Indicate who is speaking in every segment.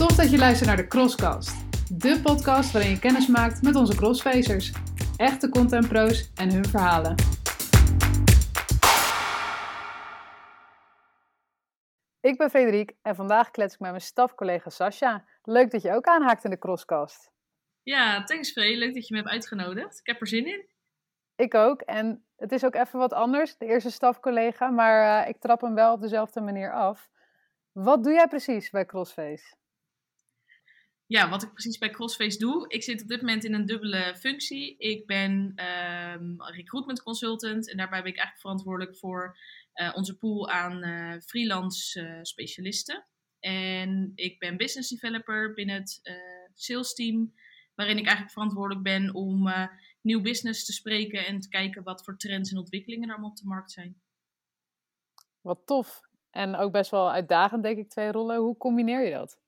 Speaker 1: Tof dat je luistert naar de Crosscast. De podcast waarin je kennis maakt met onze crossfacers. Echte contentpro's en hun verhalen. Ik ben Frederik en vandaag klets ik met mijn stafcollega Sascha. Leuk dat je ook aanhaakt in de Crosscast.
Speaker 2: Ja, thanks Free. Leuk dat je me hebt uitgenodigd. Ik heb er zin in.
Speaker 1: Ik ook. En het is ook even wat anders, de eerste stafcollega, maar uh, ik trap hem wel op dezelfde manier af. Wat doe jij precies bij Crossface?
Speaker 2: Ja, wat ik precies bij Crossface doe. Ik zit op dit moment in een dubbele functie. Ik ben um, recruitment consultant en daarbij ben ik eigenlijk verantwoordelijk voor uh, onze pool aan uh, freelance uh, specialisten. En ik ben business developer binnen het sales team, waarin ik eigenlijk verantwoordelijk ben om nieuw business te spreken en te kijken wat voor trends en ontwikkelingen er allemaal op de markt zijn.
Speaker 1: Wat tof. En ook best wel uitdagend, denk ik, twee rollen. Hoe combineer je dat?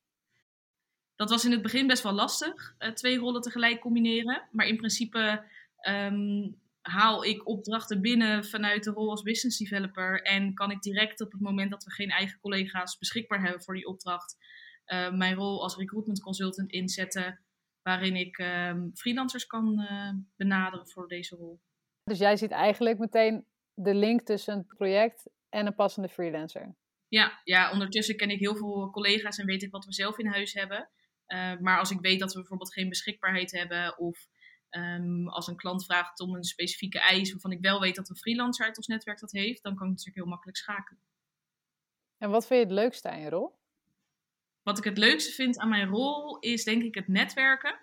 Speaker 2: Dat was in het begin best wel lastig, uh, twee rollen tegelijk combineren. Maar in principe um, haal ik opdrachten binnen vanuit de rol als business developer. En kan ik direct op het moment dat we geen eigen collega's beschikbaar hebben voor die opdracht, uh, mijn rol als recruitment consultant inzetten. Waarin ik um, freelancers kan uh, benaderen voor deze rol.
Speaker 1: Dus jij ziet eigenlijk meteen de link tussen een project en een passende freelancer.
Speaker 2: Ja, ja, ondertussen ken ik heel veel collega's en weet ik wat we zelf in huis hebben. Uh, maar als ik weet dat we bijvoorbeeld geen beschikbaarheid hebben of um, als een klant vraagt om een specifieke eis waarvan ik wel weet dat een freelancer uit ons netwerk dat heeft, dan kan ik natuurlijk heel makkelijk schakelen.
Speaker 1: En wat vind je het leukste aan je rol?
Speaker 2: Wat ik het leukste vind aan mijn rol is denk ik het netwerken.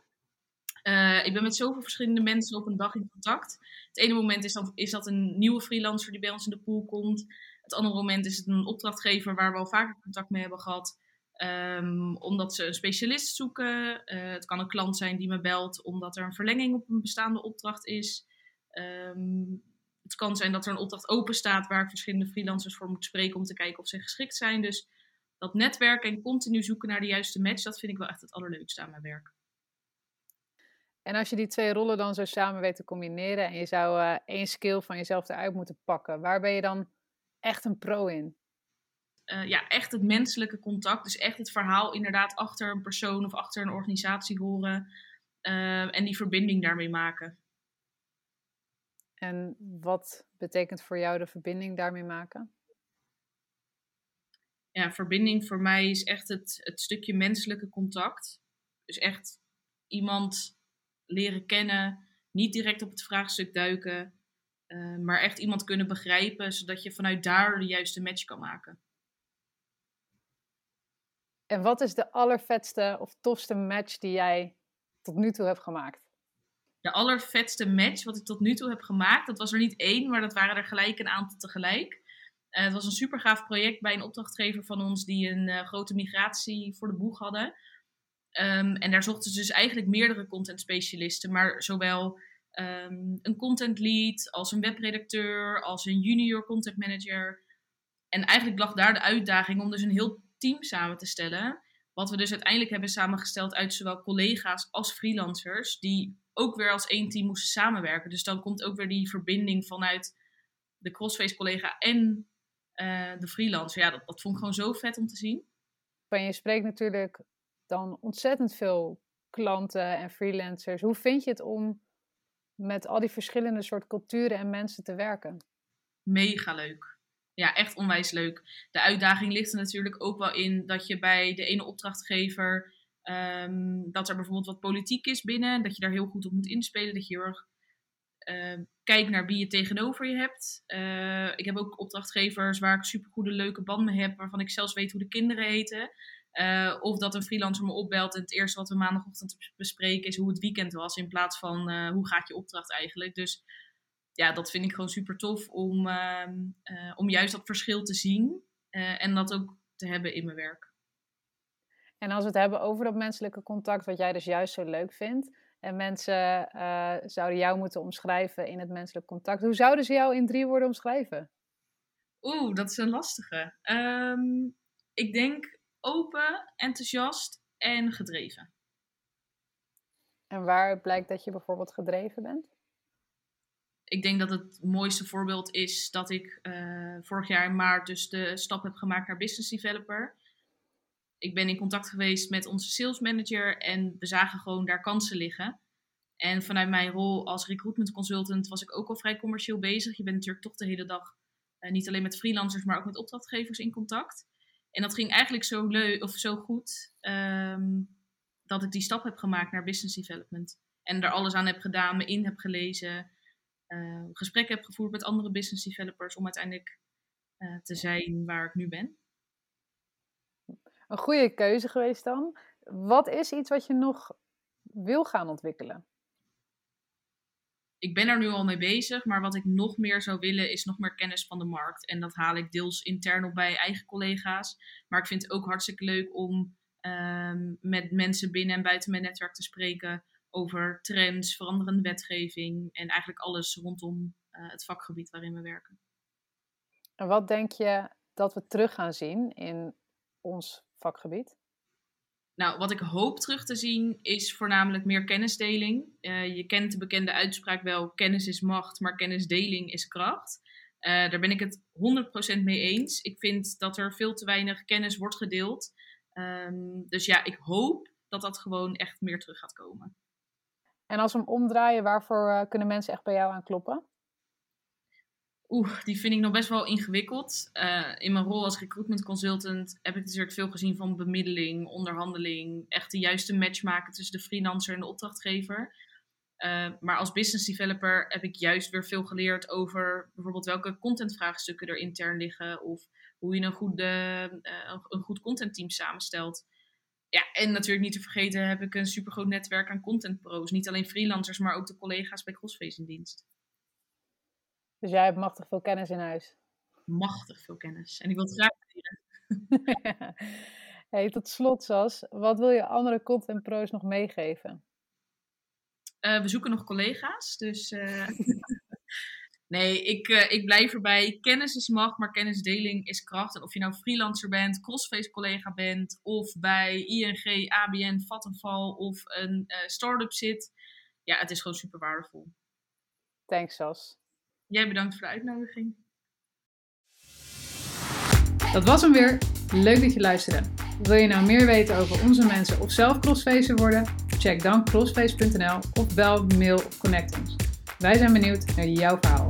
Speaker 2: Uh, ik ben met zoveel verschillende mensen op een dag in contact. Het ene moment is, dan, is dat een nieuwe freelancer die bij ons in de pool komt. Het andere moment is het een opdrachtgever waar we al vaker contact mee hebben gehad. Um, omdat ze een specialist zoeken. Uh, het kan een klant zijn die me belt omdat er een verlenging op een bestaande opdracht is. Um, het kan zijn dat er een opdracht open staat waar ik verschillende freelancers voor moet spreken om te kijken of ze geschikt zijn. Dus dat netwerken en continu zoeken naar de juiste match, dat vind ik wel echt het allerleukste aan mijn werk.
Speaker 1: En als je die twee rollen dan zo samen weet te combineren en je zou uh, één skill van jezelf eruit moeten pakken, waar ben je dan echt een pro in?
Speaker 2: Uh, ja, echt het menselijke contact. Dus echt het verhaal inderdaad achter een persoon of achter een organisatie horen. Uh, en die verbinding daarmee maken.
Speaker 1: En wat betekent voor jou de verbinding daarmee maken?
Speaker 2: Ja, verbinding voor mij is echt het, het stukje menselijke contact. Dus echt iemand leren kennen, niet direct op het vraagstuk duiken, uh, maar echt iemand kunnen begrijpen, zodat je vanuit daar de juiste match kan maken.
Speaker 1: En wat is de allervetste of tofste match die jij tot nu toe hebt gemaakt?
Speaker 2: De allervetste match wat ik tot nu toe heb gemaakt, dat was er niet één, maar dat waren er gelijk een aantal tegelijk. Uh, het was een super gaaf project bij een opdrachtgever van ons die een uh, grote migratie voor de boeg hadden. Um, en daar zochten ze dus eigenlijk meerdere content specialisten, maar zowel um, een content lead als een webredacteur, als een junior content manager. En eigenlijk lag daar de uitdaging om dus een heel team samen te stellen. Wat we dus uiteindelijk hebben samengesteld uit zowel collega's als freelancers, die ook weer als één team moesten samenwerken. Dus dan komt ook weer die verbinding vanuit de crossface collega en uh, de freelancer. Ja, dat, dat vond ik gewoon zo vet om te zien.
Speaker 1: En je spreekt natuurlijk dan ontzettend veel klanten en freelancers. Hoe vind je het om met al die verschillende soort culturen en mensen te werken?
Speaker 2: Mega leuk ja, echt onwijs leuk. De uitdaging ligt er natuurlijk ook wel in dat je bij de ene opdrachtgever. Um, dat er bijvoorbeeld wat politiek is binnen. Dat je daar heel goed op moet inspelen. Dat je heel erg uh, kijkt naar wie je tegenover je hebt. Uh, ik heb ook opdrachtgevers waar ik super goede, leuke band mee heb. Waarvan ik zelfs weet hoe de kinderen heten. Uh, of dat een freelancer me opbelt en het eerste wat we maandagochtend bespreken is hoe het weekend was. In plaats van hoe gaat je opdracht eigenlijk. Dus ja, dat vind ik gewoon super tof om, uh, uh, om juist dat verschil te zien uh, en dat ook te hebben in mijn werk.
Speaker 1: En als we het hebben over dat menselijke contact, wat jij dus juist zo leuk vindt, en mensen eh, zouden jou moeten omschrijven in het menselijk contact, hoe zouden ze jou in drie woorden omschrijven?
Speaker 2: Oeh, dat is een lastige. Um, ik denk open, enthousiast en gedreven.
Speaker 1: En waar blijkt dat je bijvoorbeeld gedreven bent?
Speaker 2: Ik denk dat het mooiste voorbeeld is dat ik uh, vorig jaar in maart dus de stap heb gemaakt naar business developer. ik ben in contact geweest met onze sales manager en we zagen gewoon daar kansen liggen. En vanuit mijn rol als recruitment consultant was ik ook al vrij commercieel bezig. Je bent natuurlijk toch de hele dag uh, niet alleen met freelancers, maar ook met opdrachtgevers in contact. En dat ging eigenlijk zo leuk of zo goed um, dat ik die stap heb gemaakt naar business development. En er alles aan heb gedaan, me in heb gelezen, uh, gesprekken heb gevoerd met andere business developers om uiteindelijk uh, te zijn waar ik nu ben.
Speaker 1: Een goede keuze geweest dan. Wat is iets wat je nog wil gaan ontwikkelen?
Speaker 2: ik ben er nu al mee bezig, maar wat ik nog meer zou willen is nog meer kennis van de markt. En dat haal ik deels intern op bij eigen collega's. Maar ik vind het ook hartstikke leuk om um, met mensen binnen en buiten mijn netwerk te spreken over trends, veranderende wetgeving en eigenlijk alles rondom uh, het vakgebied waarin we werken.
Speaker 1: En wat denk je dat we terug gaan zien in ons vakgebied?
Speaker 2: Nou, wat ik hoop terug te zien is voornamelijk meer kennisdeling. Uh, je kent de bekende uitspraak wel: kennis is macht, maar kennisdeling is kracht. Uh, daar ben ik het 100% mee eens. Ik vind dat er veel te weinig kennis wordt gedeeld. Um, dus ja, ik hoop dat dat gewoon echt meer terug gaat komen.
Speaker 1: En als we hem omdraaien, waarvoor uh, kunnen mensen echt bij jou aan kloppen?
Speaker 2: Oeh, die vind ik nog best wel ingewikkeld. Uh, in mijn rol als recruitment consultant heb ik natuurlijk veel gezien van bemiddeling, onderhandeling, echt de juiste match maken tussen de freelancer en de opdrachtgever. Uh, maar als business developer heb ik juist weer veel geleerd over bijvoorbeeld welke contentvraagstukken er intern liggen of hoe je een, goede, uh, een goed contentteam samenstelt. Ja, en natuurlijk niet te vergeten heb ik een supergroot netwerk aan contentpro's. Niet alleen freelancers, maar ook de collega's bij Crossface in dienst.
Speaker 1: Dus jij hebt machtig veel kennis in huis.
Speaker 2: Machtig veel kennis. En ik wil het graag leren.
Speaker 1: hey, tot slot, Sas. Wat wil je andere content pro's nog meegeven?
Speaker 2: Uh, we zoeken nog collega's. Dus uh... nee, ik, uh, ik blijf erbij. Kennis is macht, maar kennisdeling is kracht. En of je nou freelancer bent, crossface collega bent, of bij ING, ABN, Vattenfall of een start-up zit. Ja, het is gewoon super waardevol.
Speaker 1: Thanks, Sas.
Speaker 2: Jij bedankt voor de uitnodiging.
Speaker 1: Dat was hem weer. Leuk dat je luisterde. Wil je nou meer weten over onze mensen of zelf crossfacer worden? Check dan crossface.nl of bel, mail of connect ons. Wij zijn benieuwd naar jouw verhaal.